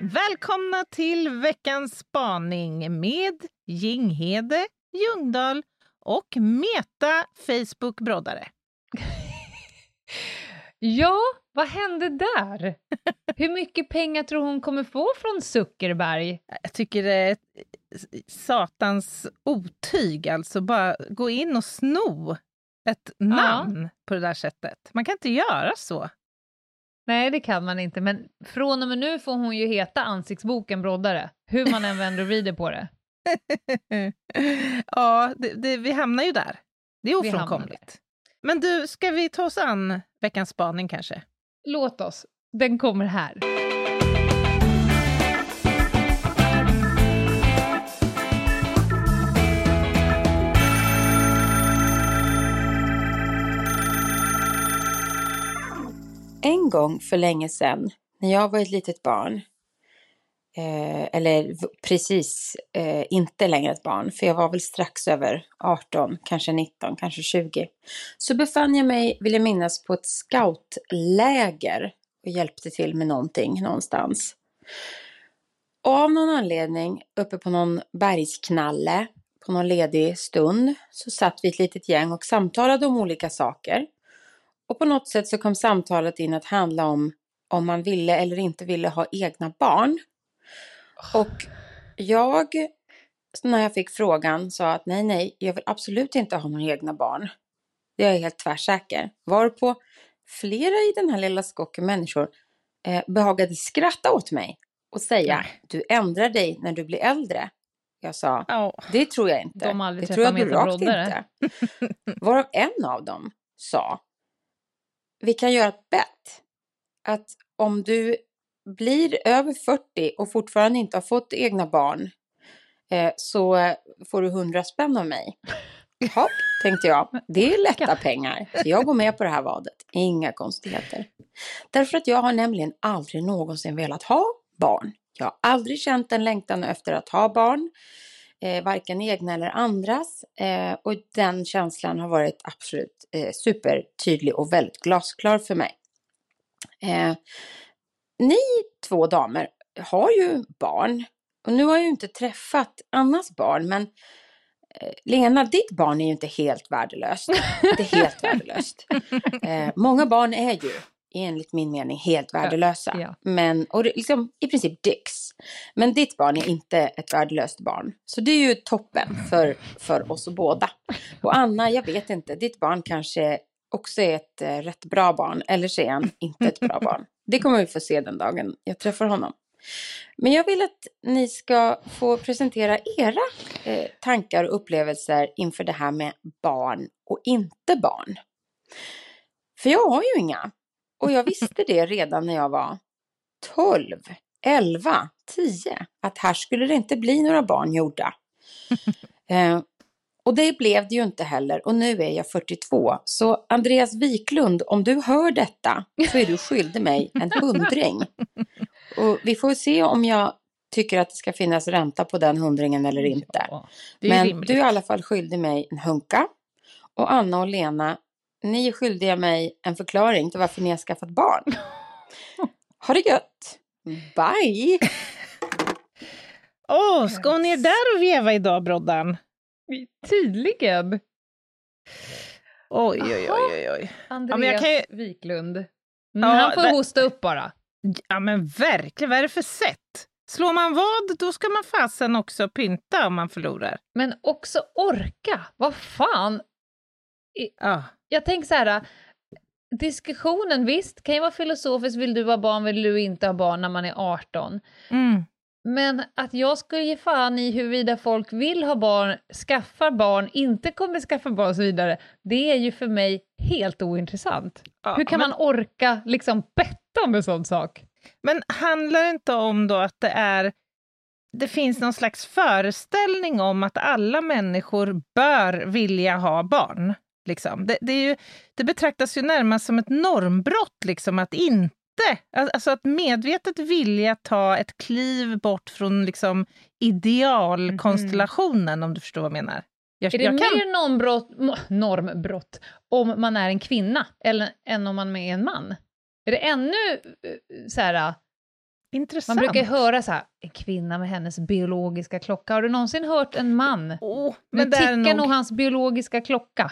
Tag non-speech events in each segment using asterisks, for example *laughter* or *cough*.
Välkomna till veckans spaning med Jinghede, Ljungdahl och Meta Facebook-broddare. Ja, vad hände där? Hur mycket pengar tror hon kommer få från Zuckerberg? Jag tycker det är satans otyg, alltså. Bara gå in och sno ett namn på det där sättet. Man kan inte göra så. Nej, det kan man inte, men från och med nu får hon ju heta Ansiktsboken Broddare, hur man än vänder och vrider på det. *laughs* ja, det, det, vi hamnar ju där. Det är ofrånkomligt. Men du, ska vi ta oss an veckans spaning kanske? Låt oss. Den kommer här. En gång för länge sedan, när jag var ett litet barn, eh, eller precis eh, inte längre ett barn, för jag var väl strax över 18, kanske 19, kanske 20, så befann jag mig, vill jag minnas, på ett scoutläger och hjälpte till med någonting någonstans. Och av någon anledning, uppe på någon bergsknalle, på någon ledig stund, så satt vi ett litet gäng och samtalade om olika saker. Och på något sätt så kom samtalet in att handla om om man ville eller inte ville ha egna barn. Och jag, när jag fick frågan, sa att nej, nej, jag vill absolut inte ha några egna barn. Det är jag helt tvärsäker. Varpå flera i den här lilla skocken människor eh, behagade skratta åt mig och säga, Nej. du ändrar dig när du blir äldre. Jag sa, Ja. det tror jag inte. De aldrig det tror jag du rakt Broddare. inte. *laughs* Varav en av dem sa, vi kan göra ett bett. Att om du blir över 40 och fortfarande inte har fått egna barn eh, så eh, får du 100 spänn av mig. Hopp, tänkte jag. Det är lätta pengar. Så jag går med på det här vadet. Inga konstigheter. Därför att jag har nämligen aldrig någonsin velat ha barn. Jag har aldrig känt en längtan efter att ha barn. Eh, varken egna eller andras. Eh, och den känslan har varit absolut eh, supertydlig och väldigt glasklar för mig. Ni två damer har ju barn. Och nu har jag ju inte träffat Annas barn, men eh, Lena, ditt barn är ju inte helt värdelöst. Inte helt *laughs* värdelöst. Eh, många barn är ju, enligt min mening, helt värdelösa. ja. Men, och liksom, i princip dicks. Men ditt barn är inte ett värdelöst barn. Så det är ju toppen för, för oss båda. Och Anna, jag vet inte, ditt barn kanske också är ett eh, rätt bra barn. Eller så är han inte ett bra barn. Det kommer vi få se den dagen jag träffar honom. Men jag vill att ni ska få presentera era eh, tankar och upplevelser inför det här med barn och inte barn. För jag har ju inga. Och jag visste det redan när jag var 12, 11, 10. Att här skulle det inte bli några barn gjorda. *laughs* Eh, och det blev det ju inte heller. Och nu är jag 42. Så Andreas Wiklund, om du hör detta så är du skyldig mig en hundring. Och vi får se om jag tycker att det ska finnas ränta på den hundringen eller inte. Ja. Men rimligt. du är i alla fall skyldig mig en hunka. Och Anna och Lena, ni är skyldiga mig en förklaring till varför ni har skaffat barn. *laughs* Ha det gött! Bye! *laughs* Åh, ska hon ner där och veva idag, Broddan? Tydligen. Oj, oj, oj, oj, oj. Andreas kan ju- Wiklund. Mm, Ja, han får det- hosta upp bara. Ja, men verkligen. Vad är det för sätt? Slår man vad, då ska man fasen också pynta om man förlorar. Men också orka. Vad fan? Ja. jag tänker så här, diskussionen visst, kan ju vara filosofiskt, vill du ha barn, vill du inte ha barn när man är 18? Mm. Men att jag skulle ge fan i huruvida folk vill ha barn, skaffar barn, inte kommer skaffa barn och så vidare, det är ju för mig helt ointressant. Ja, Hur kan men- man orka liksom betta om en sån sak? Men handlar det inte om då att det är det finns någon slags föreställning om att alla människor bör vilja ha barn. Liksom. Det, det, ju, det betraktas ju närmast som ett normbrott liksom, att inte Alltså att medvetet vilja ta ett kliv bort från liksom, idealkonstellationen, om du förstår vad jag menar. Jag, Är det kan- mer normbrott, normbrott om man är en kvinna eller, än om man är en man? Är det ännu eh, så här, Intressant. man brukar ju höra så här, en kvinna med hennes biologiska klocka. Har du någonsin hört en man? Åh, Men det tickar nog... nog... hans biologiska klocka.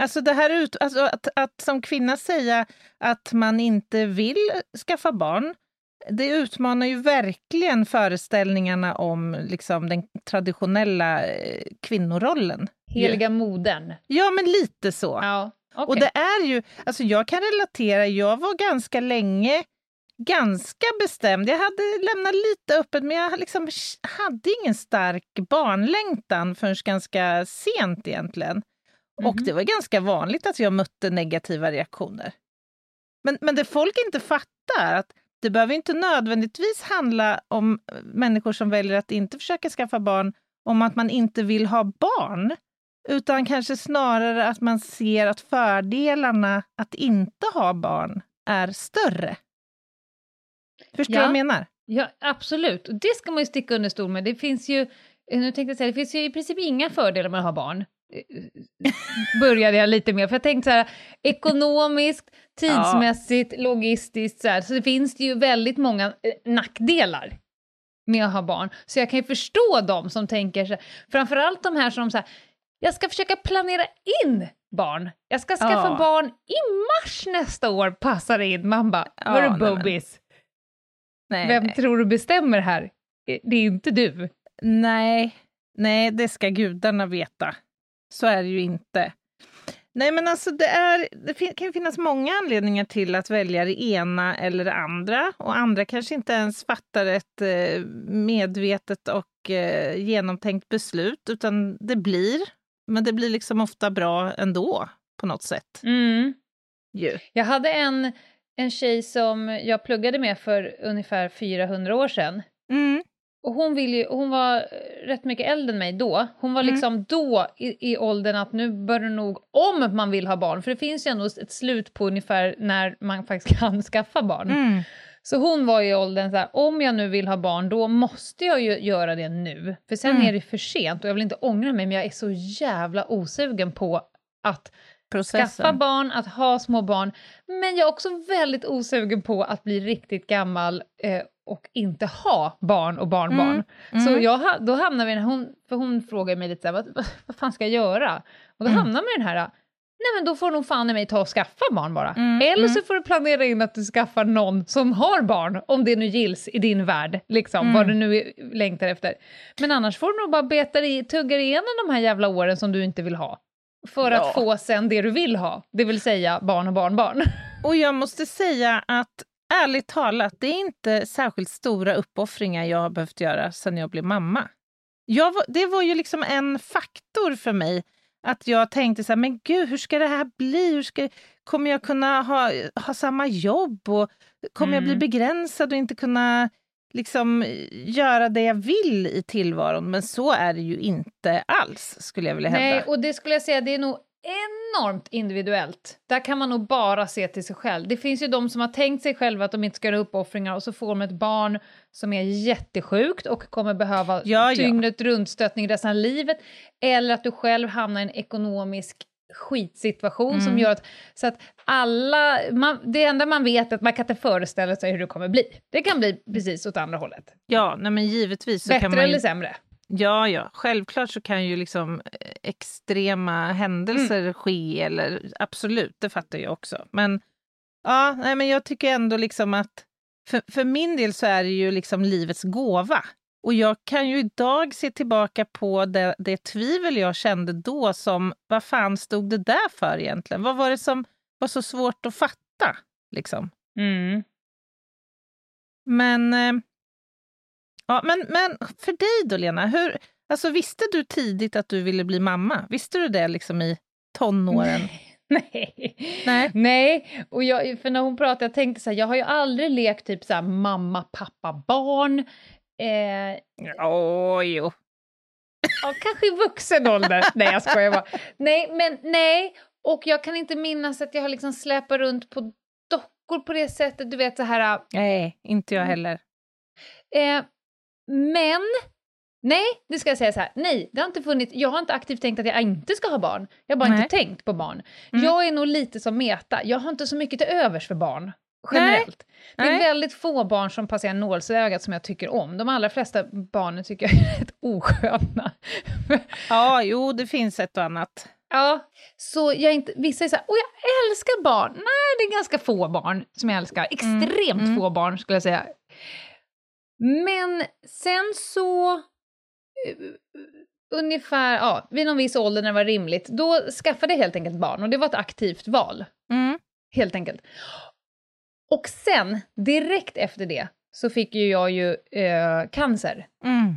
Alltså det här ut, alltså att, att som kvinna säga att man inte vill skaffa barn, det utmanar ju verkligen föreställningarna om liksom, den traditionella eh, kvinnorollen. Heliga modern. Ja, men lite så. Ja, okej. Och det är ju, alltså jag kan relatera, jag var ganska länge ganska bestämd. Jag hade lämnat lite öppet, men jag liksom hade ingen stark barnlängtan förrän ganska sent egentligen. Och Mhm. det var ganska vanligt att jag mötte negativa reaktioner. Men, men det folk inte fattar, att det behöver inte nödvändigtvis handla om eh, människor som väljer att inte försöka skaffa barn, om att man inte vill ha barn. Utan kanske snarare att man ser att fördelarna att inte ha barn är större. Förstår du Ja. vad jag menar? Ja, absolut. Och det ska man ju sticka under stol med. Det finns ju, eh, nu tänkte jag säga, det finns ju i princip inga fördelar med att ha barn. Började jag lite med, för jag tänkte så här, ekonomiskt, *laughs* tidsmässigt, logistiskt, så, här, så det finns det ju väldigt många eh, nackdelar med att ha barn. Så jag kan ju förstå dem som tänker så här, framförallt de här som så här, jag ska försöka planera in barn. Jag ska skaffa Ja. barn i mars nästa år, passar in. Man bara, Ja, hörru Bobis, Nej, vem nej. tror du bestämmer här? Eh, Det är inte du. Nej, nej, det ska gudarna veta. Så är det ju inte. Nej, men alltså det, är, det kan finnas många anledningar till att välja det ena eller det andra. Och andra kanske inte ens fattar ett eh, medvetet och eh, genomtänkt beslut, utan det blir. Men det blir liksom ofta bra ändå, på något sätt. Ju. Jag hade en, en tjej som jag pluggade med för ungefär 400 år sedan. Mm. Och hon, vill ju, hon var eh, rätt mycket äldre än mig då. Hon var Mm. liksom då i, i åldern att nu bör det nog, om man vill ha barn, för det finns ju ändå ett slut på ungefär när man faktiskt *laughs* kan skaffa barn. Mm. Så hon var i åldern så här, om jag nu vill ha barn, då måste jag ju göra det nu. För sen Mm. är det för sent och jag vill inte ångra mig, men jag är så jävla osugen på att Processen. skaffa barn, att ha små barn. Men jag är också väldigt osugen på att bli riktigt gammal eh, och inte ha barn och barnbarn. Mm. Så Mm. jag, ha- då hamnar vi, hon, för hon frågar mig lite så här, vad, vad, fan ska jag göra? Och då Mm. hamnar man i den här, nej men då får nog fan i mig ta och skaffa barn bara. Mm, Eller mm. så får du planera in att du skaffar någon som har barn, om det nu gills i din värld, liksom, Mm. vad du nu längtar efter. Men annars får du nog bara beta i, tugga igenom de här jävla åren som du inte vill ha. För Ja. att få sen det du vill ha, det vill säga barn och barnbarn. *laughs* Och jag måste säga att ärligt talat, det är inte särskilt stora uppoffringar jag har behövt göra sedan jag blev mamma. Jag det var ju liksom en faktor för mig att jag tänkte så här, men gud, hur ska det här bli? Hur ska, kommer jag kunna ha, ha samma jobb? Och kommer jag bli Mm. begränsad och inte kunna liksom göra det jag vill i tillvaron? Men så är det ju inte alls, skulle jag vilja hävda. Nej, och det skulle jag säga, det är nog enormt individuellt. Där kan man nog bara se till sig själv. Det finns ju de som har tänkt sig själva att de inte ska göra uppoffringar och så får de ett barn som är jättesjukt och kommer behöva Ja, ja. dygnet runtstöttning resten av livet. Eller att du själv hamnar i en ekonomisk skitsituation som Mm. gör att, så att alla, man, det enda man vet är att man kan inte föreställa sig hur det kommer bli. Det kan bli precis åt andra hållet. Ja, nej, men givetvis så Bättre kan man eller sämre. Ja, ja. Självklart så kan ju liksom eh, extrema händelser Mm. ske, eller absolut, det fattar jag också. Men ja, nej, men jag tycker ändå liksom att för, för min del så är det ju liksom livets gåva. Och jag kan ju idag se tillbaka på det, det tvivel jag kände då som, vad fan stod det där för egentligen? Vad var det som var så svårt att fatta? Liksom? Mm. Men, eh, ja, men, men för dig då, Lena, hur, alltså, visste du tidigt att du ville bli mamma? Visste du det liksom i tonåren? *laughs* Nej. Nej. Nej, och jag, för när hon pratade, jag tänkte så här, jag har ju aldrig lekt typ så här mamma, pappa, barn. Eh, Åh, jo. ja, kanske i vuxen ålder. nej, jag skojar bara. Nej, men nej. Och jag kan inte minnas att jag har liksom släpat runt på dockor på det sättet. Du vet så här... Nej, inte Mm. jag heller. Eh, men, nej, nu ska jag säga så här, nej, det har inte funnits, jag har inte aktivt tänkt att jag inte ska ha barn. Jag har bara Nej. inte tänkt på barn. Mm. Jag är nog lite som Meta, jag har inte så mycket till övers för barn. Generellt. Det är Nej. väldigt få barn som passerar nålsögat som jag tycker om. De allra flesta barnen tycker jag är *laughs* rätt osköna. Ja, jo, det finns ett och annat. Ja, så jag inte, vissa är så här, åh jag älskar barn. Nej, det är ganska få barn som jag älskar. Extremt mm. få barn skulle jag säga. Men sen så, eh, ungefär, ja, vid någon viss ålder när det var rimligt, då skaffade jag helt enkelt barn och det var ett aktivt val. Mm. Helt enkelt. Och sen, direkt efter det, så fick ju jag ju eh, cancer. Mm.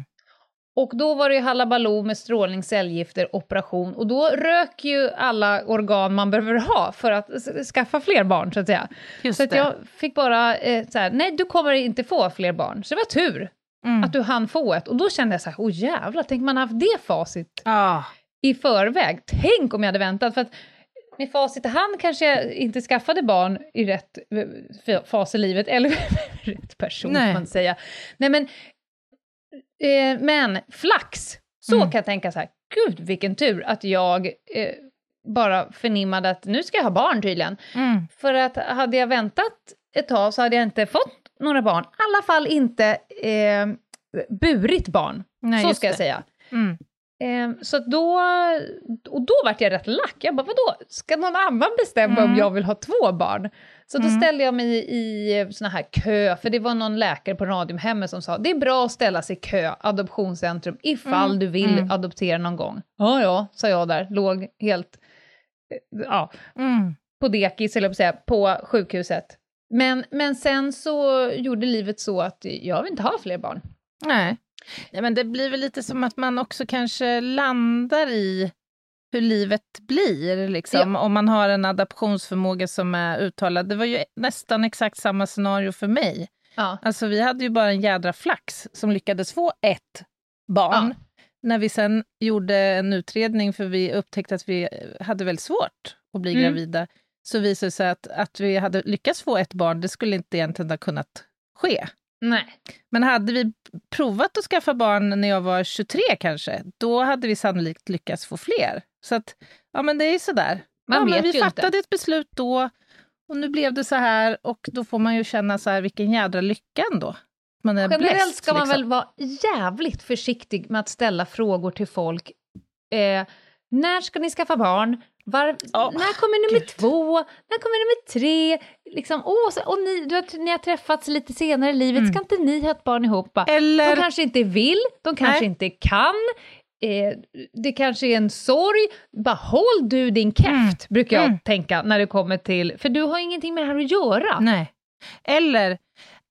Och då var det ju halabaloo med strålning, cellgifter, operation och då rök ju alla organ man behöver ha för att skaffa fler barn så att säga. Just så att jag fick bara eh, så här, nej du kommer inte få fler barn. Så det var tur Mm. att du hann få ett och då kände jag så här, åh jävlar, tänk man haft det facit Ja. i förväg. Tänk om jag hade väntat för att med facit i hand kanske jag inte skaffade barn i rätt eh, fas i livet, eller *laughs* rätt person Nej. man säga. Nej men, eh, men flax, så Mm. kan jag tänka så här, gud vilken tur att jag eh, bara förnimmade att nu ska jag ha barn tydligen. Mm. För att hade jag väntat ett tag så hade jag inte fått några barn, i alla fall inte eh, burit barn, Nej, så ska jag det. säga. Mm. Ehm, så då, och då vart jag rätt lack. Jag bara, vadå, ska någon annan bestämma om Mm. jag vill ha två barn? Så då Mm. ställde jag mig i, i såna här kö, för det var någon läkare på Radiumhemmet som sa, det är bra att ställa sig i kö, adoptionscentrum, ifall Mm. du vill Mm. adoptera någon gång. Ja, ja, sa jag där, låg helt, eh, ja, Mm. på dekis, eller på, säga, på sjukhuset. Men, men sen så gjorde livet så att jag vill inte ha fler barn. Nej. Nej, men det blir väl lite som att man också kanske landar i hur livet blir, liksom, om man har en adaptionsförmåga som är uttalad. Det var ju nästan exakt samma scenario för mig. Ja. Alltså, vi hade ju bara en jädra flax som lyckades få ett barn. När vi sen gjorde en utredning, för vi upptäckte att vi hade väldigt svårt att bli Mm. gravida, så visade det sig att, att vi hade lyckats få ett barn, det skulle inte egentligen ha kunnat ske. Nej. Men hade vi provat att skaffa barn när jag var 23 kanske, då hade vi sannolikt lyckats få fler. Så att, ja men det är sådär. Man ja, men vi ju inte. fattade ett beslut då och nu blev det så här och då får man ju känna så här, vilken jädra lycka ändå. Man är Generellt blessed, ska man liksom. väl vara jävligt försiktig med att ställa frågor till folk. Eh, när ska ni skaffa barn? Var, Åh, när kommer nummer Gud. två? När kommer nummer tre? Liksom, åh, så, och ni, du har, ni har träffats lite senare i livet, Mm. ska inte ni ha ett barn ihop? Eller, De kanske inte vill, de kanske Nej. inte kan. Eh, det kanske är en sorg. Bara håll du din käft, brukar jag Mm. tänka när det kommer till... För du har ingenting med det här att göra. nej. Eller,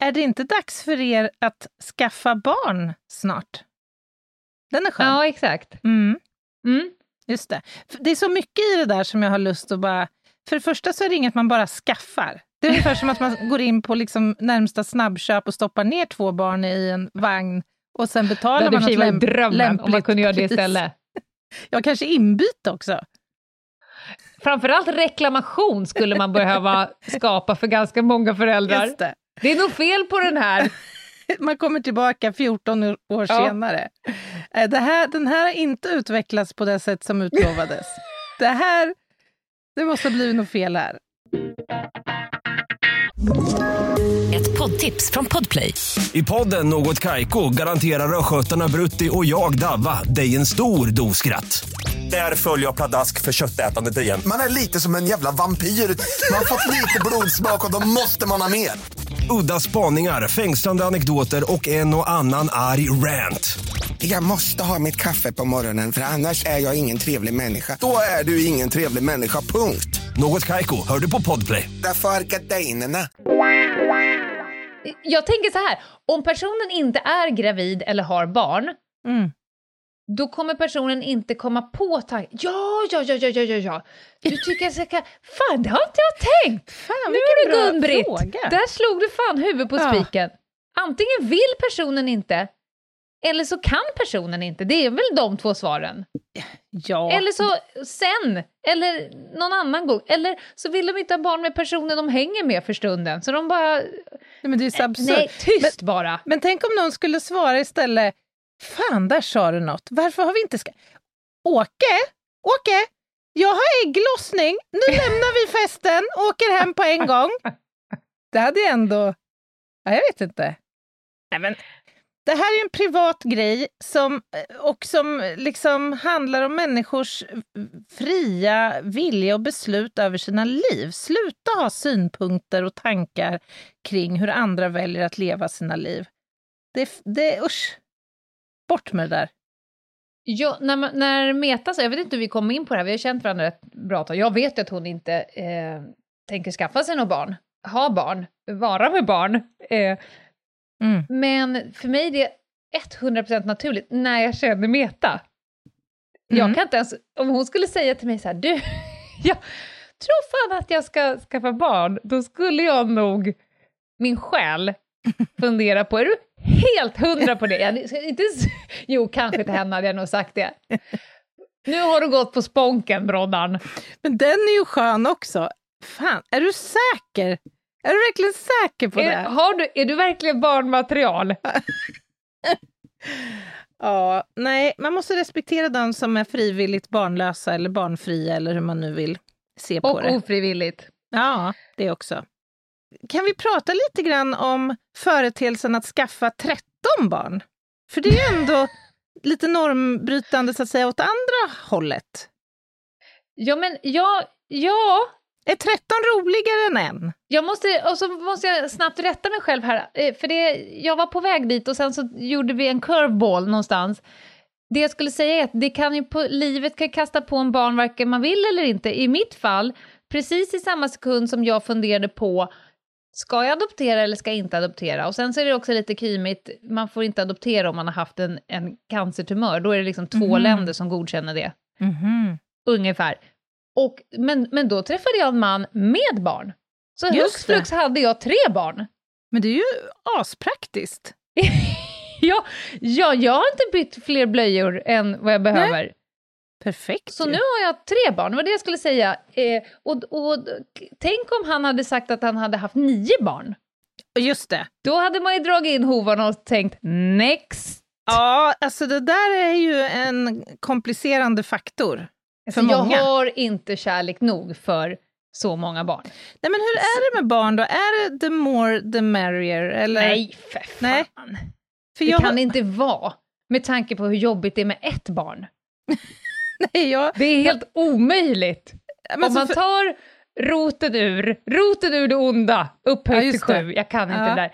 är det inte dags för er att skaffa barn snart? Den är skön. Ja, exakt. Mm. Just det. Det är så mycket i det där som jag har lust att bara... För det första så är det inget man bara skaffar. Det är ungefär som att man går in på liksom närmsta snabbköp och stoppar ner två barn i en vagn och sen betalar man ett lämp- drömmen om man lämpligt kunde göra det istället. *laughs* Ja, kanske inbyte också. Framförallt reklamation skulle man behöva *laughs* skapa för ganska många föräldrar. Det. Det är nog fel på den här. *laughs* *laughs* Man kommer tillbaka 14 år Ja. senare. Eh, Det här, den här har inte utvecklats på det sätt som utlovades. *laughs* det här... Det måste ha blivit något fel här. Ett poddtips från Podplay. I podden Något Kaiko garanterar östgötarna Brutti och jag, Davva, dig en stor dos skratt. Där följer jag pladask för köttätandet igen. Man är lite som en jävla vampyr. Man har fått lite blodsmak och då måste man ha mer. Udda spaningar, fängslande anekdoter och en och annan arg rant. Jag måste ha mitt kaffe på morgonen för annars är jag ingen trevlig människa. Då är du ingen trevlig människa, punkt. Något Kaiko, hör du på Podplay. Därför är gardinerna. Jag tänker så här, om personen inte är gravid eller har barn, Mm. Då kommer personen inte komma på tanken. Ja, ja, ja, ja, ja, ja, ja. Du tycker jag ska... Fan, det har inte jag tänkt! Fan, nu är bra Gun-Britt! Där slog du fan huvudet på Ja. spiken. Antingen vill personen inte, eller så kan personen inte. Det är väl de två svaren. Ja. Eller så sen, eller någon annan gång. Eller så vill de inte ha barn med personen de hänger med för stunden. Så de bara... Nej, men det är så absurt. Nej, tyst bara! Men tänk om någon skulle svara istället, fan där sa du något, varför har vi inte ska... Åke, Åke, jag har ägglossning, nu lämnar vi festen, och åker hem på en gång. Det hade jag ändå... Ja, jag vet inte. Nej, men, det här är en privat grej som, eh, och som liksom handlar om människors fria vilja och beslut över sina liv. Sluta ha synpunkter och tankar kring hur andra väljer att leva sina liv. Det, det usch. Bort med det där. Ja, när, man- när Meta sa, jag vet inte hur vi kom in på det här, vi har känt varandra ett bra tag. Jag vet att hon inte eh, tänker skaffa sig något barn, ha barn, vara med barn. Eh, Mm. Men för mig är det 100% naturligt när jag känner Meta. Jag Mm. kan inte ens, om hon skulle säga till mig så här, du, *laughs* jag tror fan att jag ska skaffa barn, då skulle jag nog, min själ, fundera på, är du helt hundra på det? Jag, inte, *laughs* jo, kanske till henne hade jag nog sagt det. Nu har du gått på sponken, broddan. Men den är ju skön också. Fan, är du säker? Är du verkligen säker på Är, det? har du, är du verkligen barnmaterial? *laughs* Ja, nej, man måste respektera de som är frivilligt barnlösa eller barnfria eller hur man nu vill se på Och det. ofrivilligt. Ja, det också. Kan vi prata lite grann om företeelsen att skaffa 13 barn? För det är ju ändå *laughs* lite normbrytande så att säga åt andra hållet. Ja, men ja, ja, Är 13 roligare än en? Jag måste, och så måste jag snabbt rätta mig själv här, eh, för det, jag var på väg dit och sen så gjorde vi en curveball någonstans. Det jag skulle säga är att det kan ju på, livet kan kasta på en barn varken man vill eller inte. I mitt fall, precis i samma sekund som jag funderade på ska jag adoptera eller ska jag inte adoptera? Och sen så är det också lite kymigt, man får inte adoptera om man har haft en, en cancertumör, då är det liksom två Mhm. länder som godkänner det, ungefär. Och, men, men då träffade jag en man med barn. Så hux flux hade jag tre barn. Men det är ju aspraktiskt. *laughs* ja, ja, jag har inte bytt fler blöjor än vad jag behöver. Perfekt Så ju. nu har jag tre barn, det var det jag skulle säga. Eh, och, och, tänk om han hade sagt att han hade haft nio barn. Just det. Då hade man ju dragit in hovarna och tänkt next. Ja, alltså det där är ju en komplicerande faktor för Alltså, jag många. har inte kärlek nog för så många barn. Nej, men hur är det med barn då? Är det the more the merrier? Eller? Nej, för fan. Nej. För Det jag, kan det inte vara, med tanke på hur jobbigt det är med ett barn. *laughs* *laughs* nej, jag, Det är helt omöjligt. men Om man för- tar roten ur, roten ur det onda, upphöjt Ja, till sju, jag kan inte Ja. det där.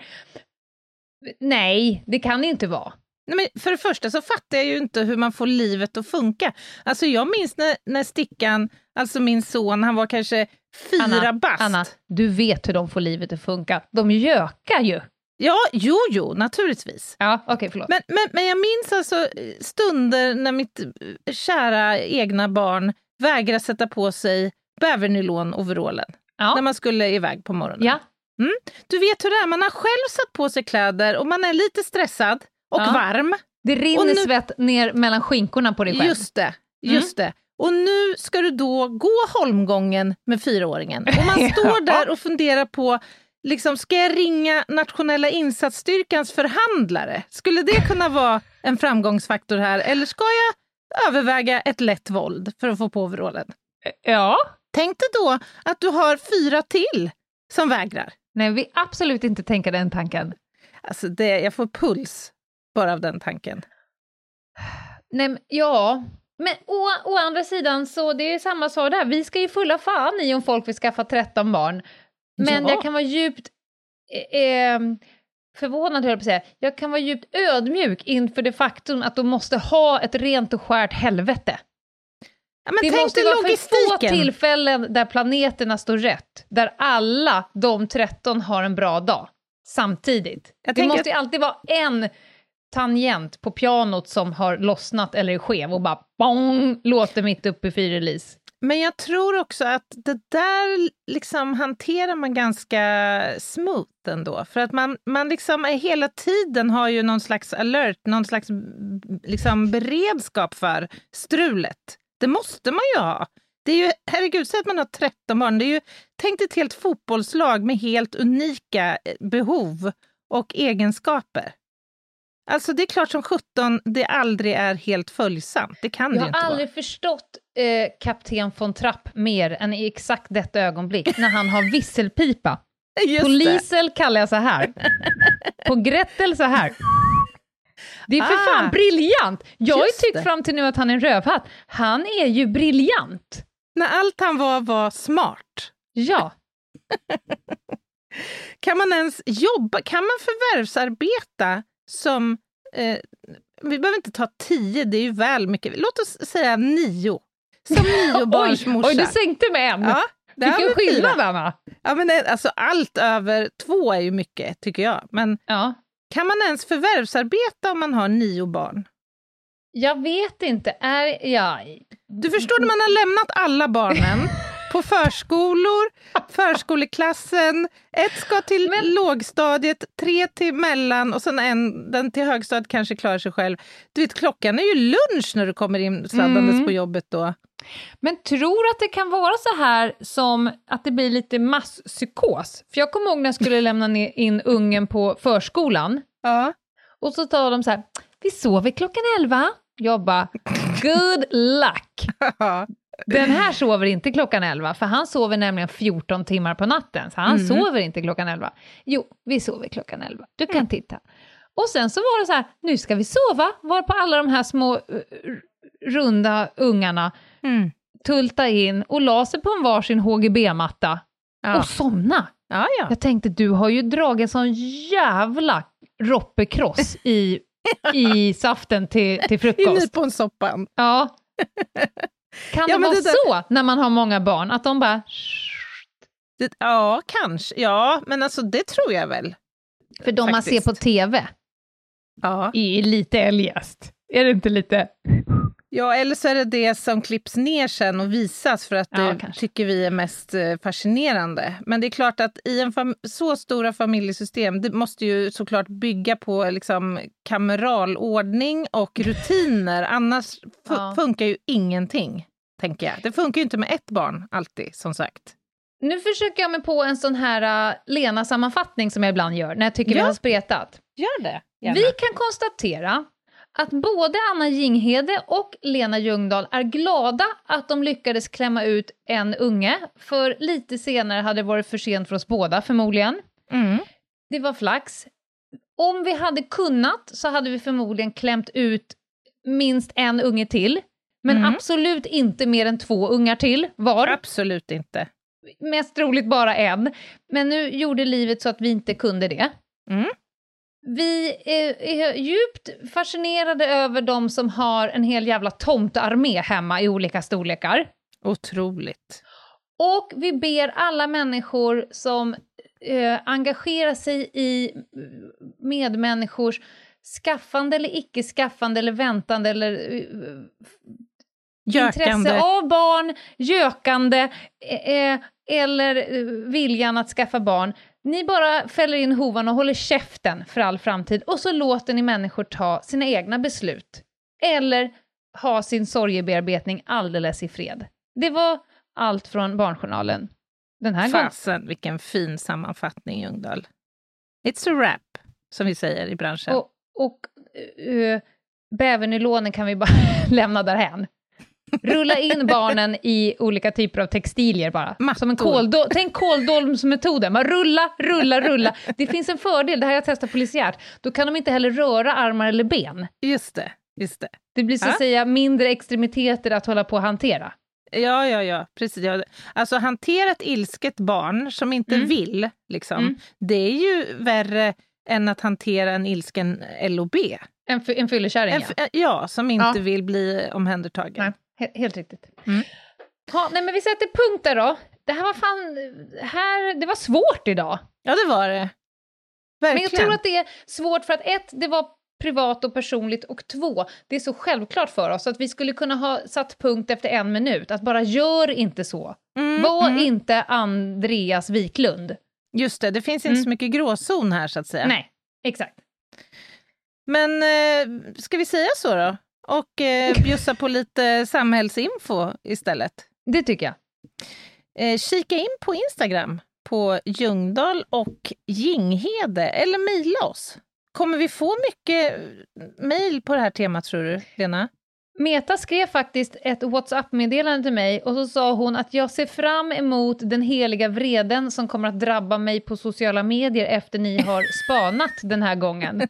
Nej, det kan det inte vara. Nej, men för det första så fattar jag ju inte hur man får livet att funka. Alltså jag minns när, när Stickan, alltså min son, han var kanske fyra Anna, bast. Anna, du vet hur de får livet att funka. De gökar ju. Ja, jo, jo, naturligtvis. Ja, okej, förlåt. Men, men, men jag minns alltså stunder när mitt eh, kära egna barn vägrade sätta på sig bävernylon-overallen när ja. man skulle iväg på morgonen. ja, Du vet hur det är, man har själv satt på sig kläder och man är lite stressad och Ja. varm. det rinner nu- svett ner mellan skinkorna på dig själv. Just det, just det. Och nu ska du då gå holmgången med fyraåringen. Och man *laughs* står där och funderar på, liksom, ska jag ringa nationella insatsstyrkans förhandlare? Skulle det kunna vara en framgångsfaktor här? Eller ska jag överväga ett lätt våld för att få på overallen? Ja. Tänk dig då att du har fyra till som vägrar. Nej, vi absolut inte tänka den tanken. Alltså det, jag får puls bara av den tanken. Nej, men, ja. Men å, å andra sidan så det är samma sak där. Vi ska ju fulla fan i om folk vill skaffa 13 barn. Men Ja. jag kan vara djupt eh, eh, förvånad, höll jag på att säga. Jag kan vara djupt ödmjuk inför det faktum att de måste ha ett rent och skärt helvete. Ja, men det måste vara för få tillfällen där planeterna står rätt, där alla de 13 har en bra dag samtidigt. Jag det måste ju alltid vara en tangent på pianot som har lossnat eller är skev och bara bong, låter mitt uppe i fyrrelease. Men jag tror också att det där liksom hanterar man ganska smooth ändå. För att man, man liksom är hela tiden har ju någon slags alert, någon slags liksom beredskap för strulet. Det måste man ju ha. Det är ju, herregud, säg att man har 13 barn. Det är ju, tänk dig ett helt fotbollslag med helt unika eh, behov och egenskaper. Alltså det är klart som 17 det aldrig är helt följsamt. Det kan det Jag har inte aldrig vara. förstått eh, kapten von Trapp mer än i exakt detta ögonblick, när han har visselpipa. *laughs* Just På det. Liesel kallar jag så här. På Gretel så här. Det är för Ah. fan briljant! Jag har ju tyckt det. fram till nu att han är en rövhatt. Han är ju briljant! När allt han var var smart. Ja. *laughs* Kan man ens jobba? Kan man förvärvsarbeta som... Eh, vi behöver inte ta tio, det är ju väl mycket. Låt oss säga nio. Som niobarnsmorsa. *laughs* Oj, du sänkte med en! Ja, Vilken skillnad, Anna! Ja, men det, alltså, allt över två är ju mycket, tycker jag. Men Ja. kan man ens förvärvsarbeta om man har nio barn? Jag vet inte, är... Ja, Du förstår när man har lämnat alla barnen *laughs* på förskolor, förskoleklassen, ett ska till lågstadiet, tre till mellan och sen en, den till högstadiet kanske klarar sig själv. Du vet, klockan är ju lunch när du kommer in sladdandes Mm. på jobbet då. Men tror att det kan vara så här som att det blir lite masspsykos? För jag kommer ihåg när jag skulle lämna in ungen på förskolan. Ja. Och så tar de så här, vi sover klockan 11. Jag bara, good luck! *laughs* Den här sover inte klockan 11, för han sover nämligen 14 timmar på natten, så han Mm. sover inte klockan 11. Jo, vi sover klockan 11. Du kan titta. Och sen så var det så här, nu ska vi sova, var på alla de här små eh, runda ungarna Mm. tulta in och la sig på en varsin HGB-matta Ja. och somna. Ja, ja. Jag tänkte, du har ju dragit en sån jävla roppekross i, *laughs* i saften till, till I frukost. nyponsoppan. Ja. *laughs* Kan Ja, det vara det så när man har många barn, att de bara... Det, ja, kanske. Ja, men alltså det tror jag väl. För de man ser Faktiskt. på TV Ja. är lite eljest. Är det inte lite... Ja, eller så är det det som klipps ner sen och visas för att Ja, det kanske. tycker vi är mest eh, fascinerande. Men det är klart att i en så stora familjesystem, det måste ju såklart bygga på liksom kameral ordning och rutiner. Annars Ja. funkar ju ingenting, tänker jag. Det funkar ju inte med ett barn alltid, som sagt. Nu försöker jag mig på en sån här uh, Lena-sammanfattning som jag ibland gör, när jag tycker vi Ja. har spretat. Gör det. Vi kan konstatera att både Anna Jinghede och Lena Ljungdahl är glada att de lyckades klämma ut en unge, för lite senare hade det varit för sent för oss båda förmodligen. Mm. Det var flax. Om vi hade kunnat så hade vi förmodligen klämt ut minst en unge till, men Mm. absolut inte mer än två ungar till var. Absolut inte. Mest troligt bara en. Men nu gjorde livet så att vi inte kunde det. Mm. Vi är, är djupt fascinerade över de som har en hel jävla tomtearmé hemma i olika storlekar. Otroligt. Och vi ber alla människor som eh, engagerar sig i medmänniskors skaffande eller icke-skaffande eller väntande eller eh, intresse av barn, gökande eh, eh, eller eh, viljan att skaffa barn. Ni bara fäller in hovan och håller käften för all framtid och så låter ni människor ta sina egna beslut. Eller ha sin sorgebearbetning alldeles i fred. Det var allt från Barnjournalen den här gången. Fasen, vilken fin sammanfattning, Ljungdahl. It's a wrap, som vi säger i branschen. Och, och uh, bävernylonen kan vi bara *laughs* lämna därhän. Rulla in barnen i olika typer av textilier bara. Som en kåldol- Tänk kåldolmsmetoden, bara rulla, rulla, rulla. Det finns en fördel, det här har jag testat polisiärt. Då kan de inte heller röra armar eller ben. Just det, just det. Det blir så Ja. att säga mindre extremiteter att hålla på och hantera. Ja, ja, ja. Precis. Ja. Alltså hantera ett ilsket barn som inte Mm. vill, liksom, Mm. det är ju värre än att hantera en ilsken LOB. En, en fyllekärring, ja. ja, som inte Ja. vill bli omhändertagen. Nej, helt riktigt. Mm. Ja, nej, men vi sätter punkt där då. Det här var fan... Här, det var svårt idag. Ja, det var det. Men Verkligen. jag tror att det är svårt för att ett, det var privat och personligt och två, det är så självklart för oss att vi skulle kunna ha satt punkt efter en minut. Att bara gör inte så. Mm, Var mm. inte Andreas Wiklund. Just det, det finns inte Mm. så mycket gråzon här så att säga. Nej, exakt. Men eh, ska vi säga så då? Och eh, bjussa på lite samhällsinfo istället. Det tycker jag. Eh, kika in på Instagram på Ljungdahl och Ginghede eller mejla oss. Kommer vi få mycket mejl på det här temat tror du, Lena? Meta skrev faktiskt ett WhatsApp-meddelande till mig och så sa hon att jag ser fram emot den heliga vreden som kommer att drabba mig på sociala medier efter ni har *laughs* spanat den här gången. *laughs*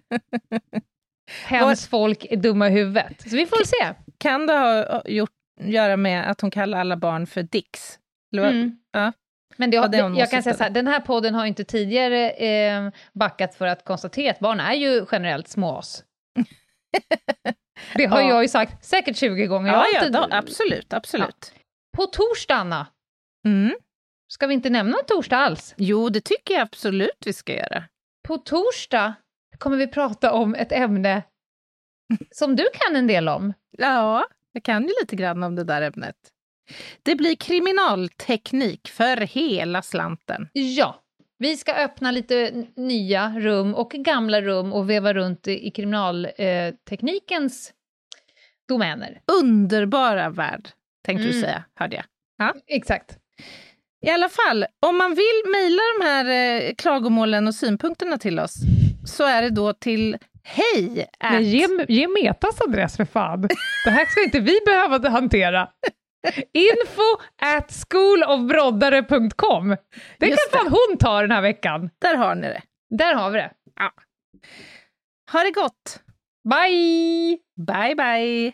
Hems folk är dumma i huvudet. Så vi får väl se. Kan det ha gjort, göra med att hon kallar alla barn för Dicks? Mm. Ja. Men det, Ja, det jag kan säga så här, den här podden har inte tidigare eh, backat för att konstatera att barn är ju generellt småas. *laughs* Det har Ja. jag ju sagt säkert 20 gånger. Ja, ja inte- då, absolut, absolut. På torsdag, Anna, Mm. ska vi inte nämna torsdag alls? Jo, det tycker jag absolut vi ska göra. På torsdag kommer vi prata om ett ämne som du kan en del om. Ja, jag kan ju lite grann om det där ämnet. Det blir kriminalteknik för hela slanten. Ja, vi ska öppna lite nya rum och gamla rum och veva runt i kriminalteknikens domäner. Underbara värld, tänkte du Mm. säga, hörde jag. Ja. Exakt. I alla fall, om man vill mejla de här eh, klagomålen och synpunkterna till oss så är det då till hej Men ge, ge Metas adress för fan. Det här ska inte vi behöva hantera. Info at schoolofbroddare.com. Det Just kan fan hon ta den här veckan. Där har ni det. Där har vi det. Ha det gott! Bye! Bye, bye!